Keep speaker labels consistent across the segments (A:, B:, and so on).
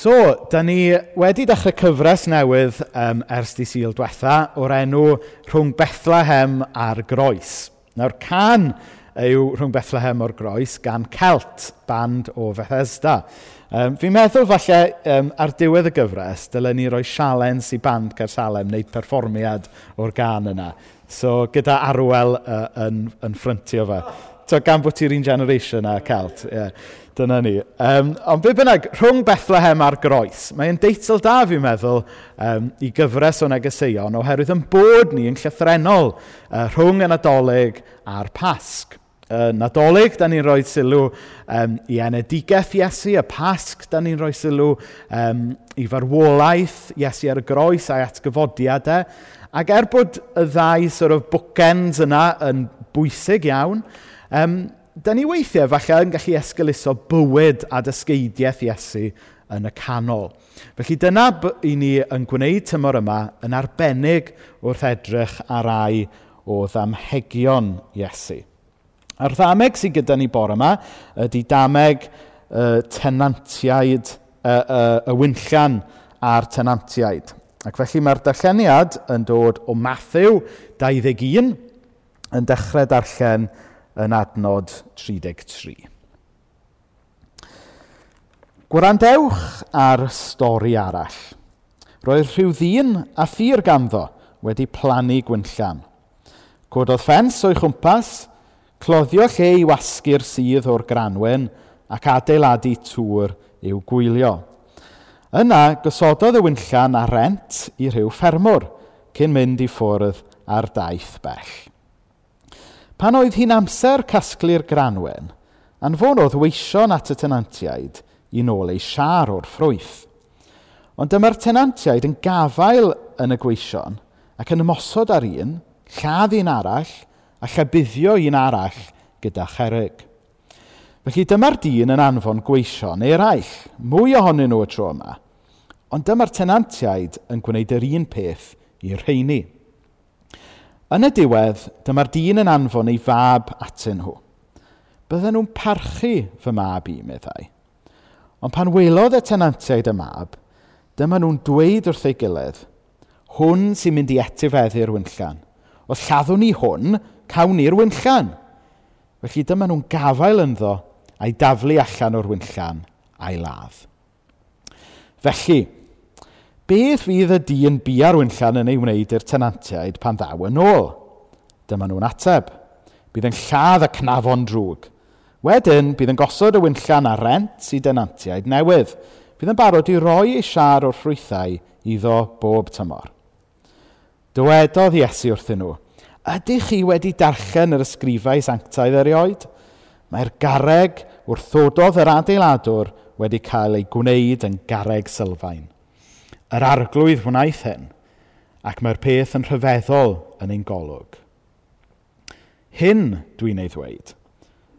A: So, da ni wedi dechrau cyfres newydd um, ers di syl diwetha o'r enw rhwng Bethlehem a'r Groes. Nawr, can yw rhwng Bethlehem o'r Groes gan Celt, band o Bethesda. Um, fi'n meddwl falle um, ar diwedd y gyfres, dylen ni roi sialens i band Cersalem neu perfformiad o'r gan yna. So, gyda arwel uh, yn, yn ffryntio fe. So, gan bod ti'r un generation a Celt. Yeah. Dyna ni. Um, ond be bynnag, rhwng Bethlehem a'r groes, mae'n deitl da fi'n meddwl um, i gyfres o negeseuon oherwydd yn bod ni yn llythrenol uh, rhwng y Nadolig a'r Pasg. Uh, Nadolig, da ni'n rhoi sylw um, i enedigaeth Iesu, y pasg, da ni'n rhoi sylw um, i farwolaeth Iesu ar y groes a'i atgyfodiadau. E. Ac er bod y ddau sort of bookends yna yn bwysig iawn, um, da ni weithiau falle yn gallu esgyluso bywyd a dysgeidiaeth Iesu yn y canol. Felly dyna i ni yn gwneud tymor yma yn arbennig wrth edrych ar rai o ddamhegion Iesu. A'r ddameg sydd gyda ni bore yma ydy dameg y tenantiaid y y, y wynllian a'r tenantiaid. Ac felly mae'r darlleniad yn dod o Matthew 21 yn dechrau darllen yn adnod 33. Gwrandewch ar stori arall. Roedd rhyw ddyn a thir ganddo wedi plannu gwynllan. Cododd ffens o'i chwmpas, cloddio lle i wasgu'r sydd o'r granwen ac adeiladu tŵr i'w gwylio. Yna gosododd y wynllan a rent i rhyw ffermwr cyn mynd i ffwrdd ar daith bell. Pan oedd hi'n amser casglu'r granwen, anfon oedd weision at y tenantiaid i nôl ei siar o'r ffrwyth. Ond dyma'r tenantiaid yn gafael yn y gweision ac yn ymosod ar un, lladd un arall a chybuddio un arall gyda cherig. Felly dyma'r dyn yn anfon gweision eraill, mwy ohonyn nhw y tro yma. Ond dyma'r tenantiaid yn gwneud yr un peth i'r rheini. Yn y diwedd, dyma'r dyn yn anfon ei fab atyn nhw. Bydden nhw'n parchu fy mab i, meddai. Ond pan welodd y tenantiaid y mab, dyma nhw'n dweud wrth ei gilydd, hwn sy'n mynd i etifeddu'r wynllan. O lladdwn ni hwn, cawn ni'r wynllan. Felly dyma nhw'n gafael ynddo a'i daflu allan o'r wynllan a'i ladd. Felly, Beth fydd y dyn bia'r wynllan yn ei wneud i'r tenantiaid pan ddaw yn ôl? Dyma nhw'n ateb. Bydd yn lladd y cnafon drwg. Wedyn, bydd yn gosod y wynllan a rent i denantiaid newydd. Bydd yn barod i roi ei siar o'r ffrwythau iddo bob tymor. Dywedodd Iesu wrthyn nhw, Ydych chi wedi darllen yr ysgrifau sanctaidd erioed? Mae'r gareg wrthododd yr adeiladwr wedi cael ei gwneud yn gareg sylfaen yr arglwydd wnaeth hyn, ac mae'r peth yn rhyfeddol yn ein golwg. Hyn dwi'n ei ddweud,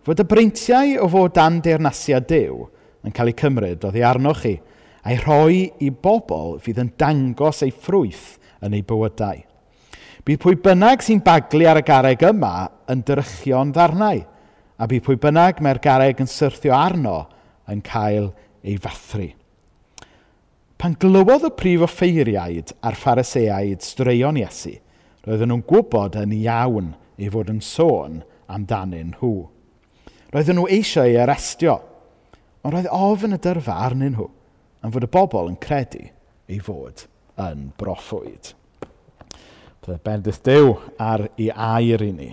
A: fod y breintiau o fod dan deyrnasiad Dyw yn cael eu cymryd oddi arnoch chi, a'i rhoi i bobl fydd yn dangos ei ffrwyth yn ei bywydau. Bydd pwy bynnag sy'n baglu ar y gareg yma yn dyrychio'n ddarnau, a bydd pwy bynnag mae'r gareg yn syrthio arno yn cael ei fathru. Pan glywodd y prif offeiriaid a'r phariseaid straeon Iesu, roedden nhw'n gwybod yn iawn ei fod yn sôn amdanyn nhw. Roedden nhw eisiau ei arestio, ond roedd ofyn y dyrfa arnyn nhw am fod y bobl yn credu ei fod yn broffwyd. Byddai bendith dew ar ei air i ni.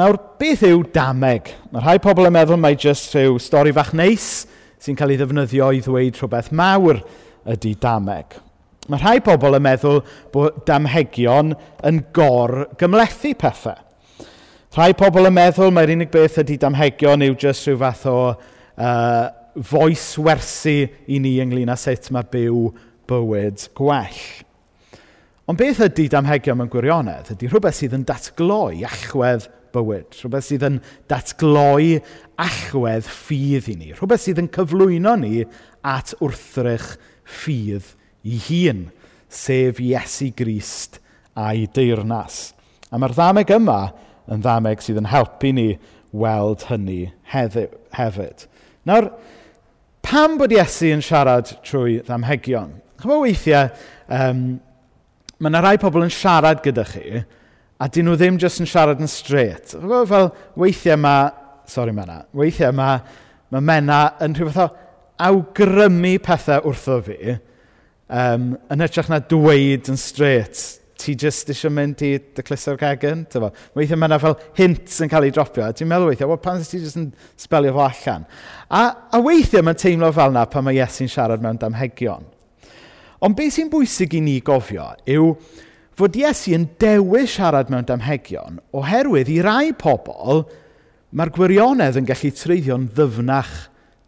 A: Nawr, beth yw dameg? Mae rhai pobl yn meddwl mai jyst rhyw stori fach neis sy'n cael ei ddefnyddio i ddweud rhywbeth mawr ydy dameg. Mae rhai pobl yn meddwl bod damhegion yn gor-gymlethu pethau. Rhai pobl yn meddwl mae'r unig beth ydy damhegion yw jyst rhyw fath o uh, foes wersi i ni ynglyn â sut mae byw bywyd gwell. Ond beth ydy damhegion mewn gwirionedd? Ydy rhywbeth sydd yn datgloi allwedd bywyd. Rhywbeth sydd yn datgloi allwedd ffydd i ni. Rhywbeth sydd yn cyflwyno ni at wrthrych ffydd i hun, sef Iesu Grist a'i deyrnas. A mae'r ddameg yma yn ddameg sydd yn helpu ni weld hynny hefyd. Nawr, pam bod Iesu yn siarad trwy ddamhegion? Chyfo weithiau, um, mae yna rai pobl yn siarad gyda chi, A dyn nhw ddim jyst yn siarad yn straight. Fel weithiau mae, sori Mena. weithiau mae, mae mena yn rhywbeth o awgrymu pethau wrtho fi um, yn hytrach na dweud yn straight ti jyst eisiau mynd i dy clusau'r cegyn? Weithiau mae yna fel hints yn cael ei dropio. A ti'n meddwl weithiau, wel, pan ti jyst yn spelio fo allan? A, a weithiau mae'n teimlo fel yna pan mae Iesu'n siarad mewn damhegion. Ond beth sy'n bwysig i ni gofio yw fod Iesu yn dewis siarad mewn damhegion oherwydd i rai pobl mae'r gwirionedd yn gallu treidio'n ddyfnach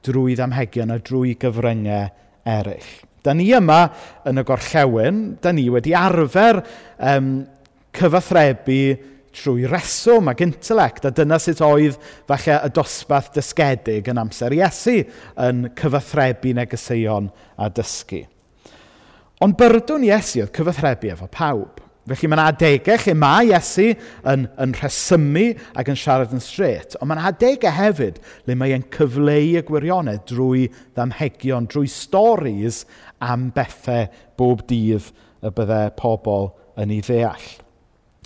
A: drwy ddamhegion a drwy gyfryngau eraill. Da ni yma yn y gorllewin, da ni wedi arfer um, cyfathrebu trwy reswm ac intelect, a dyna sut oedd falle y dosbarth dysgedig yn amser Iesu yn cyfathrebu negeseuon a dysgu. Ond byrdwn Iesu oedd cyfathrebu efo pawb. Felly mae yna adegau lle mae Iesu yn, yn rhesymu ac yn siarad yn straight, ond mae yna adegau hefyd le mae e'n cyfleu y gwirionedd drwy ddamhegion, drwy storis am bethau bob dydd y byddai pobl yn ei ddeall.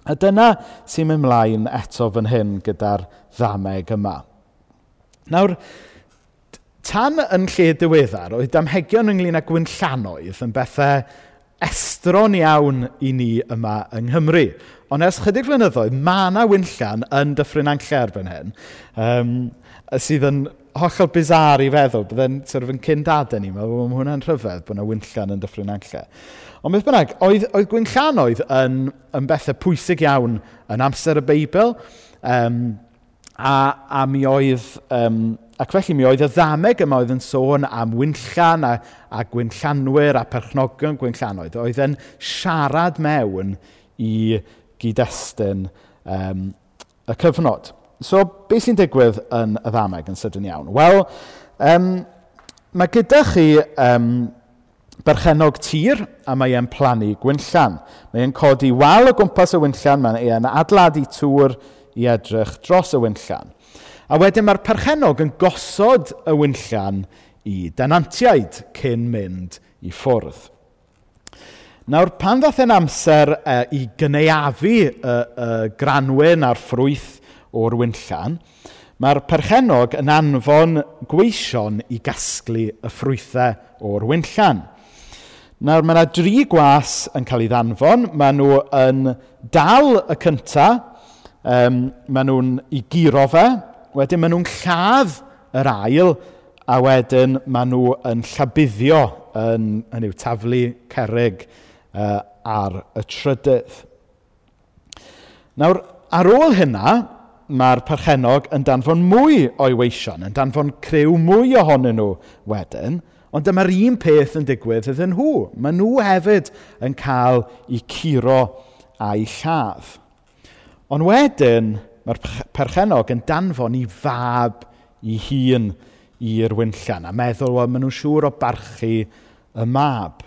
A: A dyna sy'n mynd mlaen eto fan hyn gyda'r ddameg yma. Nawr, Tan yn lle diweddar, oedd damhegion ynglyn â gwynllanoedd yn bethau estron iawn i ni yma yng Nghymru. Ond ers chydig flynyddoedd, mae yna wynllan yn dyffryn anlle erbyn hyn, um, sydd yn hollol bizar i feddwl, byddai'n sort of yn cyn dadau ni, mae hwnna'n rhyfedd bod yna wynllan yn dyffryn anlle. Ond beth bynnag, oedd, oedd gwynllanoedd yn, yn bethau pwysig iawn yn amser y Beibl, um, a, a mi oedd um, Ac felly mi oedd y ddameg yma oedd yn sôn am wynllan a, a gwynllanwyr a perchnogion gwynllanoedd. Oedd yn siarad mewn i gyd-destun um, y cyfnod. So, beth sy'n digwydd yn y ddameg yn sydyn iawn? Wel, um, mae gyda chi um, berchenog tir a mae e'n plannu gwynllan. Mae e'n codi wal o gwmpas y wynllan, mae e'n adladu tŵr i edrych dros y wynllan. A wedyn mae'r perchenog yn gosod y wynllian i denantiaid cyn mynd i ffwrdd. Nawr, pan ddoth e'n amser e, i gyneuafu y, y granwyn a'r ffrwyth o'r wynllan, mae'r perchenog yn anfon gweision i gasglu y ffrwythau o'r wynllan. Nawr, mae yna dri gwas yn cael ei ddanfon. Mae nhw yn dal y cyntaf, um, maen nhw'n i giro fe, Wedyn maen nhw'n lladd yr ail, a wedyn maen nhw yn llabuddio yn, yn yw, taflu cerig uh, ar y trydydd. Nawr, ar ôl hynna, mae'r perchenog yn danfon mwy o'i weision, yn danfon crew mwy ohonyn nhw wedyn, ond dyma'r un peth yn digwydd iddyn nhw. Maen nhw hefyd yn cael eu curo a'i lladd. Ond wedyn, mae'r perchenog yn danfon i fab i hun i'r wynllan a meddwl, wel, maen nhw'n siŵr o barchu y mab.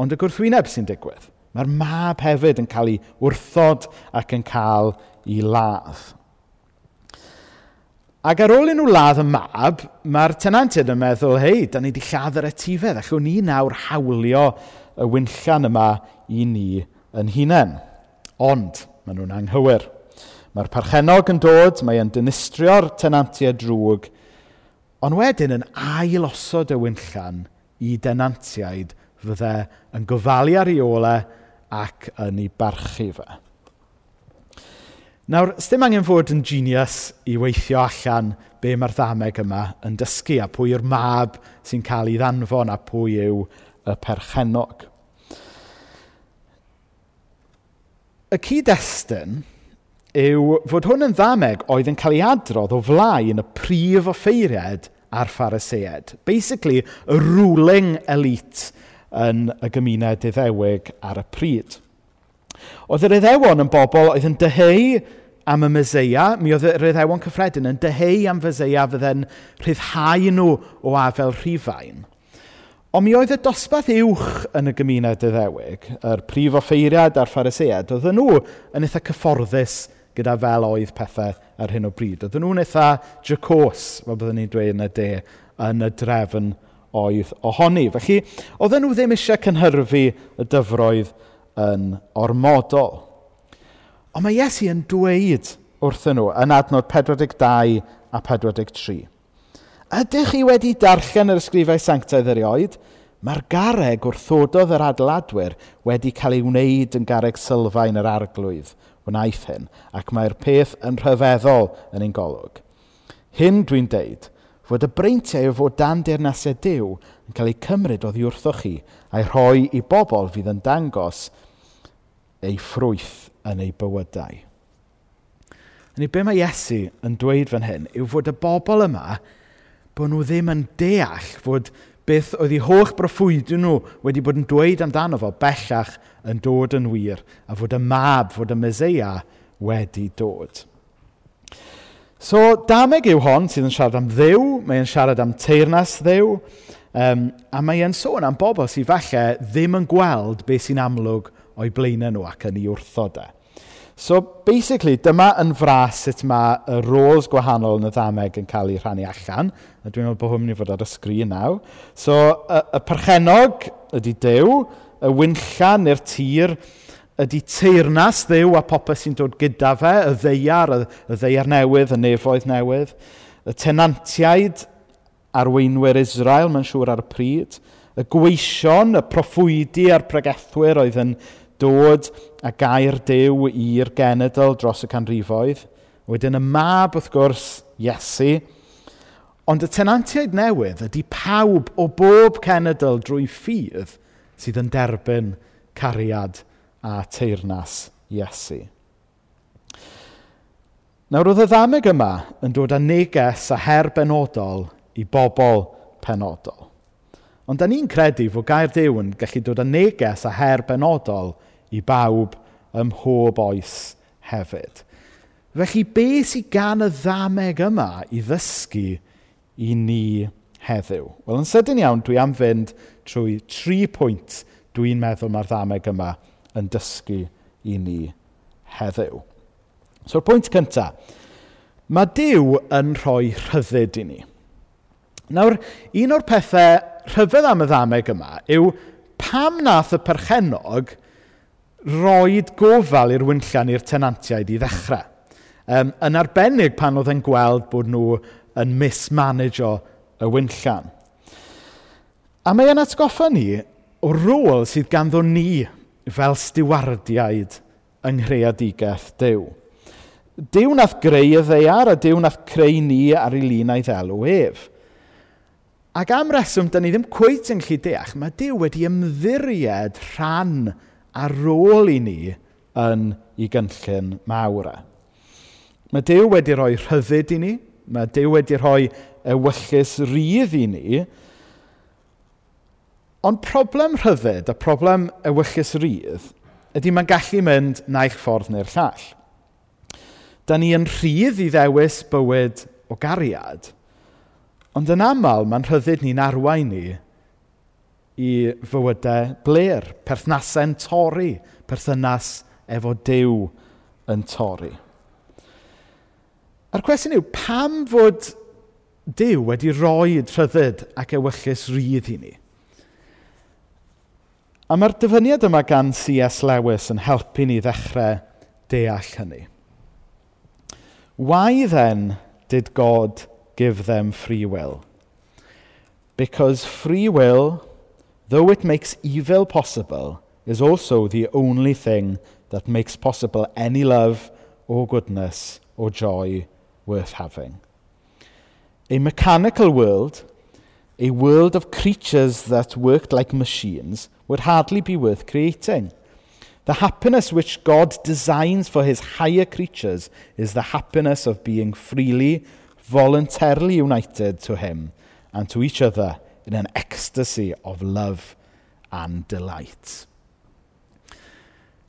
A: Ond y gwrthwyneb sy'n digwydd, mae'r mab hefyd yn cael ei wrthod ac yn cael ei ladd. Ac ar ôl i nhw ladd y mab, mae'r tenantiad yn meddwl, hei, da ni wedi lladd yr etifedd, allwn ni nawr hawlio y wynllan yma i ni yn hunain. Ond, maen nhw'n anghywir. Mae'r parchenog yn dod, mae e'n dynistrio'r tenantiau drwg, ond wedyn yn ailosod y wynllan i denantiaid fydde yn gofalu ar ei ole ac yn ei barchu fe. Nawr, sdim angen fod yn genius i weithio allan be mae'r ddameg yma yn dysgu a pwy yw'r mab sy'n cael ei ddanfon a pwy yw y perchenog. Y cyd-destun yw fod hwn yn ddameg oedd yn cael ei adrodd o flaen y prif offeiriad a'r phariseed. Basically, y ruling elite yn y gymuned iddewig ar y pryd. Oedd yr iddewon yn bobl oedd yn dyheu am y myseia, mi oedd yr iddewon cyffredin yn dyheu am fyseia fydde'n rhyddhau nhw o afel rhifain. Ond mi oedd y dosbarth uwch yn y gymuned iddewig, yr prif offeiriad a'r phariseiad, oedd nhw yn eitha cyfforddus gyda fel oedd pethau ar hyn o bryd. Oedden nhw'n eitha jacos, fel byddwn ni'n dweud yn y de, yn y drefn oedd ohoni. Felly, oedden nhw ddim eisiau cynhyrfu y dyfroedd yn ormodol. Ond mae Iesu yn dweud wrthyn nhw yn adnod 42 a 43. Ydych chi wedi darllen yr ysgrifau sanctaidd erioed? Mae'r gareg wrthododd yr adeiladwyr wedi cael ei wneud yn gareg sylfaen yr arglwydd wnaeth hyn, ac mae'r peth yn rhyfeddol yn ein golwg. Hyn dwi'n deud, fod y breintiau o fod dan deyrnasau Dyw yn cael eu cymryd oddi wrthoch chi a'i rhoi i bobl fydd yn dangos ei ffrwyth yn ei bywydau. Yn be mae Iesu yn dweud fan hyn yw fod y bobl yma bod nhw ddim yn deall fod beth oedd eu holl broffwydyn nhw wedi bod yn dweud amdano fo bellach yn dod yn wir a fod y mab, fod y meseia wedi dod. So, dameg yw hon sydd yn siarad am ddew, mae'n siarad am teirnas ddew, um, a mae'n sôn am bobl sydd falle ddim yn gweld beth sy'n amlwg o'i blaenau nhw ac yn ei wrthodau. E. So, basically, dyma yn fras sut mae y roles gwahanol yn y ddameg yn cael ei rhannu allan. A dwi'n meddwl bod hwn yn mynd i fod ar y sgrin naw. So, y, y perchenog ydy dew, y wynllan neu'r tir ydy teirnas ddew a popeth sy'n dod gyda fe, y ddeiar, y, y ddeiar newydd, y nefoedd newydd, y tenantiaid arweinwyr Israel, mae'n siŵr ar y pryd, y gweision, y proffwydi a'r pregethwyr oedd yn dod a gair dew i'r genedl dros y canrifoedd. Wedyn y mab, wrth gwrs, Iesu. Ond y tenantiaid newydd ydy pawb o bob cenedl drwy ffydd sydd yn derbyn cariad a teirnas Iesu. Nawr oedd y ddameg yma yn dod â neges a her benodol i bobl penodol. Ond da ni'n credu fod Gair Dyw yn gallu dod â neges a her benodol i bawb ym mhob oes hefyd. Felly, be sydd gan y ddameg yma i ddysgu i ni heddiw? Wel, yn sydyn iawn, dwi am fynd trwy tri pwynt dwi'n meddwl mae'r ddameg yma yn dysgu i ni heddiw. So'r pwynt cyntaf. Mae Dyw yn rhoi rhyddid i ni. Nawr, un o'r pethau rhyfedd am y ddameg yma yw pam nath y perchenog roed gofal i'r wynllian i'r tenantiaid i ddechrau. Um, yn arbennig pan oedd e'n gweld bod nhw yn mismanago y wynllian. A mae e'n atgoffa ni o rôl sydd ganddo ni fel stiwardiaid yng Nghreadigaeth Dyw. Dyw nath greu y ddeiar a Dyw nath creu ni ar ei lunau ddelw ef. Ac am reswm, dyn ni ddim cweith yn gallu deall, mae Dyw wedi ymddiried rhan ar ôl i ni yn ei gynllun mawr e. Mae Dyw wedi rhoi rhyddid i ni, mae Dyw wedi rhoi ewyllus rydd i ni, ond problem rhyddid a problem ewyllus rydd ydy mae'n gallu mynd naill ffordd neu'r llall. Da ni yn rhydd i ddewis bywyd o gariad – Ond yn aml, mae'n rhyddid ni'n arwain ni i fywydau bler, perthnasau'n torri, perthynas efo dew yn torri. A'r cwestiwn yw, pam fod Dyw wedi rhoi rhyddid ac ewyllus rydd i ni? A mae'r dyfyniad yma gan C.S. Lewis yn helpu ni ddechrau deall hynny. Why then did God give them free will? Because free will though it makes evil possible, is also the only thing that makes possible any love or goodness or joy worth having. A mechanical world, a world of creatures that worked like machines, would hardly be worth creating. The happiness which God designs for his higher creatures is the happiness of being freely, voluntarily united to him and to each other in an ecstasy of love and delight.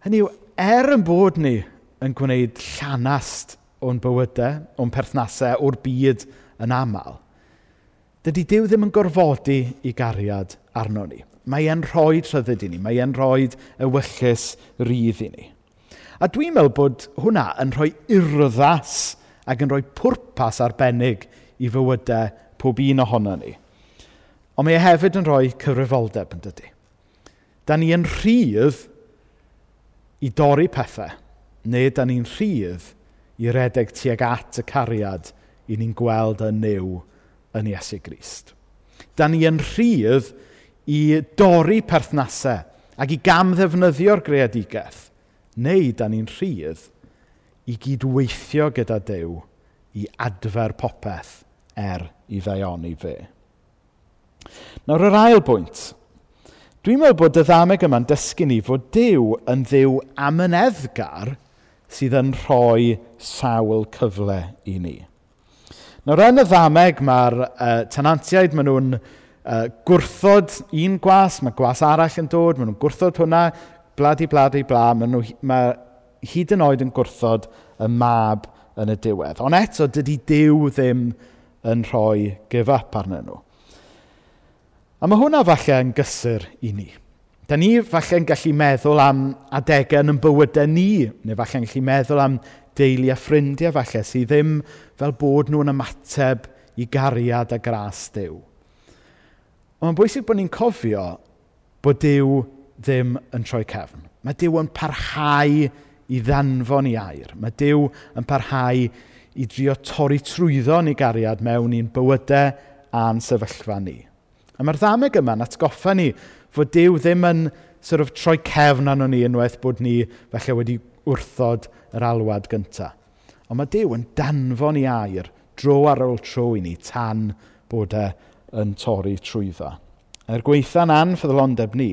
A: Hynny yw, er yn bod ni yn gwneud llanast o'n bywydau, o'n perthnasau, o'r byd yn aml, dydy Dyw ddim yn gorfodi i gariad arno ni. Mae e'n rhoi rhyddid i ni, mae e'n rhoi ewyllus rydd i ni. A dwi'n meddwl bod hwnna yn rhoi urddas ac yn rhoi pwrpas arbennig i fywydau pob un ohono ni. Ond mae e hefyd yn rhoi cyfrifoldeb yn dydy. Da ni yn rhydd i dorri pethau, neu da ni'n rhydd i redeg tuag at y cariad i ni'n gweld y new yn Iesu Grist. Da ni yn rhydd i dorri perthnasau ac i gam ddefnyddio'r greadigaeth, neu da ni'n rhydd i gydweithio gyda Dyw i adfer popeth er i ddaioni fe. Nawr yr ail bwynt. Dwi'n meddwl bod y ddameg yma'n dysgu ni fod Dyw yn ddiw amyneddgar sydd yn rhoi sawl cyfle i ni. Nawr yn y ddameg mae'r uh, tenantiaid, maen nhw'n uh, gwrthod un gwas, mae gwas arall yn dod, maen nhw'n gwrthod hwnna, bladi, bladi, bla, maen nhw, mae hyd yn oed yn gwrthod y mab yn y diwedd. Ond eto, dydy Dyw ddim yn rhoi give up arnyn nhw. A mae hwnna falle yn gysur i ni. Da ni falle yn gallu meddwl am adegau yn bywydau ni, neu falle yn gallu meddwl am deulu a ffrindiau falle, sydd ddim fel bod nhw'n ymateb i gariad a gras Dyw. Ond mae'n bwysig bod ni'n cofio bod Dyw ddim yn troi cefn. Mae Dyw yn parhau i ddanfon i air. Mae Dyw yn parhau i drio torri trwyddo ni gariad mewn i'n bywydau a'n sefyllfa ni. A mae'r ddameg yma'n atgoffa ni fod Dyw ddim yn sort of, troi cefn anon ni unwaith bod ni falle wedi wrthod yr alwad gyntaf. Ond mae Dyw yn danfon i air dro ar ôl tro i ni tan bod e yn torri trwyddo. Er gweitha'n anffyddlondeb ni,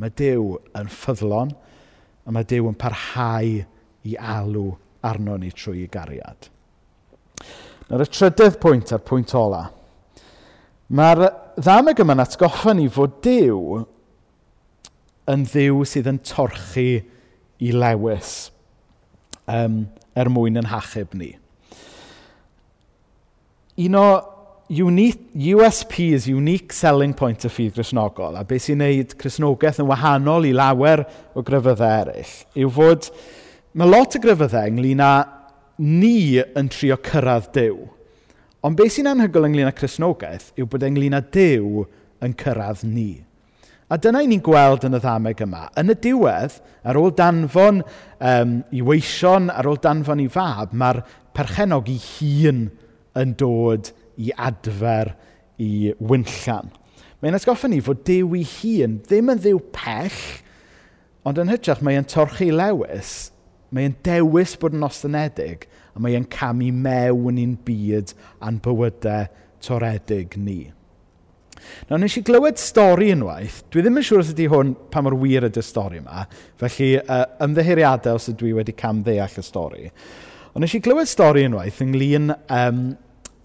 A: mae Dyw yn ffyddlon, a mae Dyw yn parhau i alw arno ni trwy ei gariad. Nawr y trydydd pwynt a'r pwynt ola. Mae'r ddameg yma'n atgoffa ni fod Dyw yn ddiw sydd yn torchi i lewis um, er mwyn yn hachub ni. Un o unique, USP is unique selling point y ffydd grisnogol, a beth sy'n neud crisnogaeth yn wahanol i lawer o gryfyddau eraill, yw fod mae lot o gryfyddau ynglyn â ni yn trio cyrraedd Dyw. Ond beth sy'n anhygoel ynglyn â crisnogaeth yw bod ynglyn â Dyw yn cyrraedd ni. A dyna i ni'n gweld yn y ddameg yma. Yn y diwedd, ar ôl danfon um, i weision, ar ôl danfon i fab, mae'r perchenog i hun yn dod i i adfer i wynllan. Mae'n atgoffa ni fod dew i hun ddim yn ddiw pell, ond yn hytrach mae'n e'n torchi lewis, mae'n e'n dewis bod yn ostynedig, a mae'n e'n camu mewn i'n byd a'n bywydau toredig ni. Nawr, nes i glywed stori unwaith. Dwi ddim yn siŵr os ydy hwn pa mor wir ydy'r stori yma. Felly, uh, ymddeheriadau os ydw i wedi camddeall y stori. Ond nes i glywed stori unwaith ynglyn um,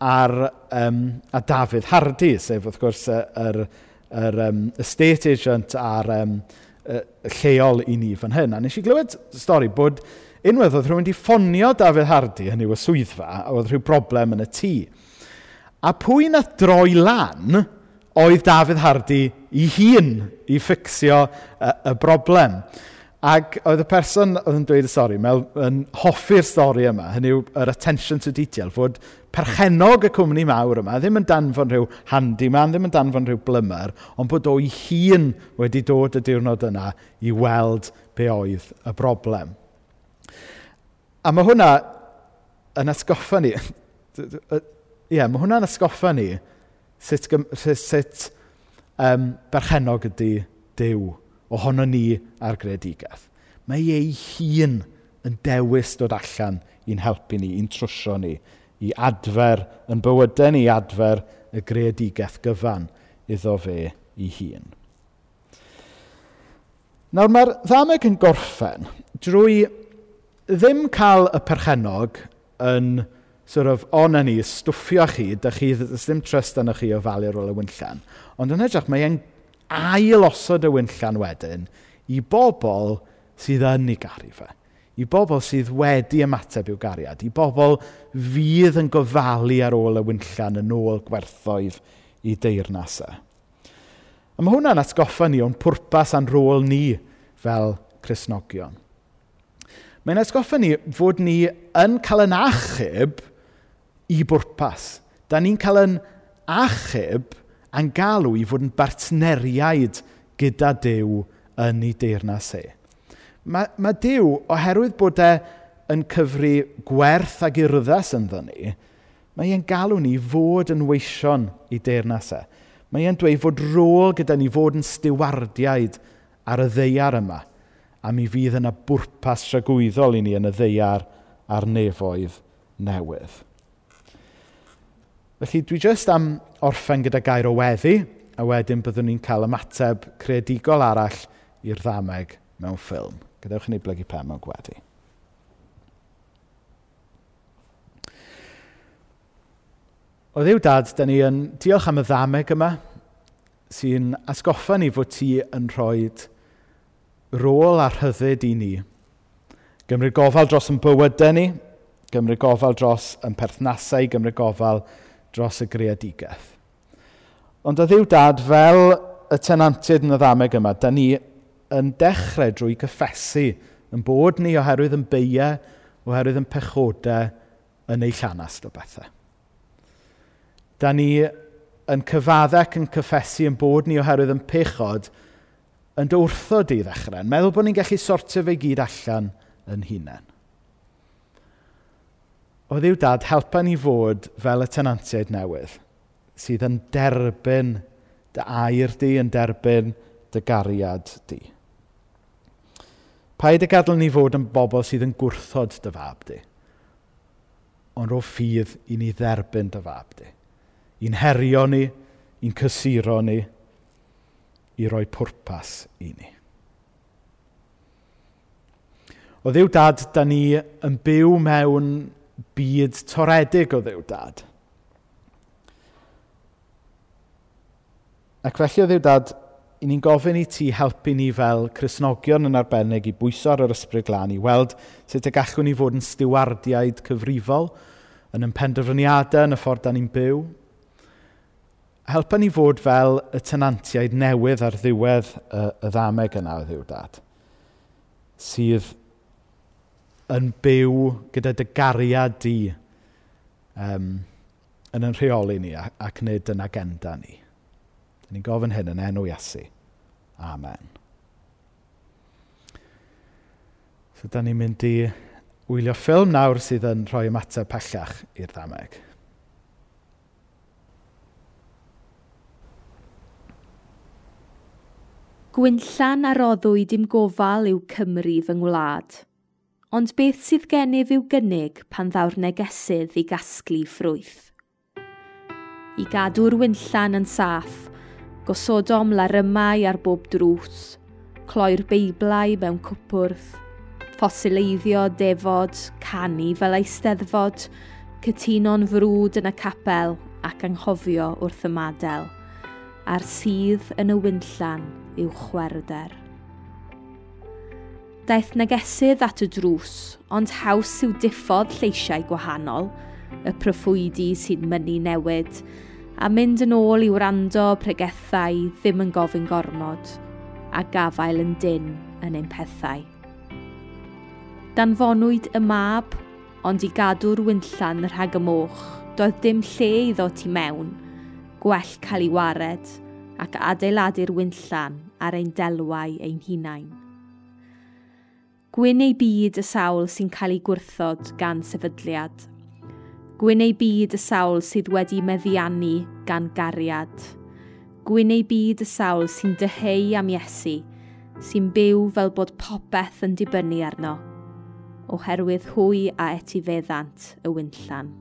A: ar, um, a Dafydd Hardy, sef wrth gwrs yr, yr um, estate agent a'r um, lleol i ni fan hyn. A nes i glywed stori bod unwaith oedd rhywun wedi ffonio Dafydd Hardy, hynny yw y swyddfa, a oedd rhyw broblem yn y tŷ. A pwy na droi lan oedd Dafydd Hardy i hun i ffixio y, y broblem. Ac oedd y person oedd yn dweud y stori, Mel, yn hoffi'r stori yma, hynny yw yr attention to detail, fod perchenog y cwmni mawr yma ddim yn danfon rhyw handyman, ddim yn danfon rhyw blymer, ond bod o'i hun wedi dod y diwrnod yna i weld be oedd y broblem. A mae hwnna yn asgoffa ni, ie, yeah, mae hwnna'n asgoffa ni sut, sut, sut um, berchenog ydy Dyw ohono ni a'r greadigaeth. Mae ei hun yn dewis dod allan i'n helpu ni, i'n trwsio ni, i adfer yn bywydau ni, adfer y greadigaeth gyfan iddo fe ei hun. Nawr mae'r ddameg yn gorffen drwy ddim cael y perchenog yn sort of, on yn ni, stwffio chi, da chi ddim trust yn chi o falu ar ôl y wynllen. Ond yn edrych, mae e'n ailosod y wynllan wedyn i bobl sydd yn ei garu fe. I bobl sydd wedi ymateb i'w gariad. I bobl fydd yn gofalu ar ôl y wynllan yn ôl gwerthoedd i deyrnasau. E. A mae hwnna'n atgoffa ni o'n pwrpas a'n rôl ni fel Cresnogion. Mae'n atgoffa ni fod ni yn cael yn achub i bwrpas. Da ni'n cael yn achub a'n galw i fod yn bartneriaid gyda Dyw yn ei deyrnas e. Mae, mae Dyw, oherwydd bod e yn cyfru gwerth ag urddas ynddyn ni, mae e'n galw ni fod yn weision i deyrnas e. Mae e'n dweud fod rôl gyda ni fod yn stiwardiaid ar y ddeiar yma, a mi fydd yna bwrpas rhagwyddol i ni yn y ddeiar a'r nefoedd newydd. Felly dwi jyst am orffen gyda gair o weddi, a wedyn byddwn ni'n cael ymateb creadigol arall i'r ddameg mewn ffilm. Gadewch ni blygu pen mewn gweddi. O ddiw dad, da ni yn diolch am y ddameg yma sy'n asgoffa ni fod ti yn rhoi rôl a rhyddid i ni. Gymryd gofal dros yn bywydau ni, gymryd gofal dros yn perthnasau, gymryd gofal dros dros y greadigaeth. Ond o ddiw dad, fel y tenantiaid yn y ddameg yma, da ni yn dechrau drwy gyffesu yn bod ni oherwydd yn beiau, oherwydd yn pechodau yn ei llanast o bethau. Da ni yn cyfaddec yn cyffesu yn bod ni oherwydd yn pechod yn dwrthod i ddechrau, yn meddwl bod ni'n gallu sortio fe gyd allan yn hunain o ddiw dad helpa ni fod fel y tenantiaid newydd sydd yn derbyn dy air di, yn derbyn dy gariad di. Paid y gadael ni fod yn bobl sydd yn gwrthod dy fab di, ond o ffydd i ni dderbyn dy fab di. I'n herio ni, i'n cysuro ni, i roi pwrpas i ni. O ddiw dad, da ni yn byw mewn byd toredig o ddiw dad. Ac felly o ddiw dad, i ni'n gofyn i ti helpu ni fel Cresnogion yn arbennig i bwyso ar yr ysbryd glân, i weld sut y gallwn ni fod yn stiwardiaid cyfrifol, yn yn penderfyniadau yn y ffordd da ni'n byw. Helpa ni fod fel y tenantiaid newydd ar ddiwedd y, y ddameg yna o ddiw dad, sydd yn byw gyda dy gariad di um, yn yn rheoli ni ac nid yn agenda ni. Dyn ni'n gofyn hyn yn enw Iesu. Amen. So, da ni'n mynd i wylio ffilm nawr sydd yn rhoi ymateb pellach i'r ddameg.
B: Gwynllan a roddwyd dim gofal yw Cymru fy ngwlad ond beth sydd gennyf i'w gynnig pan ddaw'r negesydd i gasglu ffrwyth. I gadw'r wynllan yn saff, gosodom larymau ar bob drws, cloi'r beiblau mewn cwpwrdd, ffosileiddio defod, canu fel eisteddfod, cytuno'n frwd yn y capel ac anghofio wrth y madel, a'r sydd yn y wynllan yw chwerder trafodaeth negesydd at y drws, ond haws yw diffodd lleisiau gwahanol, y proffwydi sy'n mynnu newid, a mynd yn ôl i wrando pregethau ddim yn gofyn gormod, a gafael yn dyn yn ein pethau. Danfonwyd y mab, ond i gadw'r wynllan rhag y moch, doedd dim lle iddo ti mewn, gwell cael ei wared, ac adeiladu'r wynllan ar ein delwau ein hunain. Gwyn ei byd y sawl sy'n cael ei gwrthod gan sefydliad. Gwyn ei byd y sawl sydd wedi meddiannu gan gariad. Gwyn ei byd y sawl sy'n dyheu am Iesu, sy'n byw fel bod popeth yn dibynnu arno, oherwydd hwy a etifeddant y wynllan.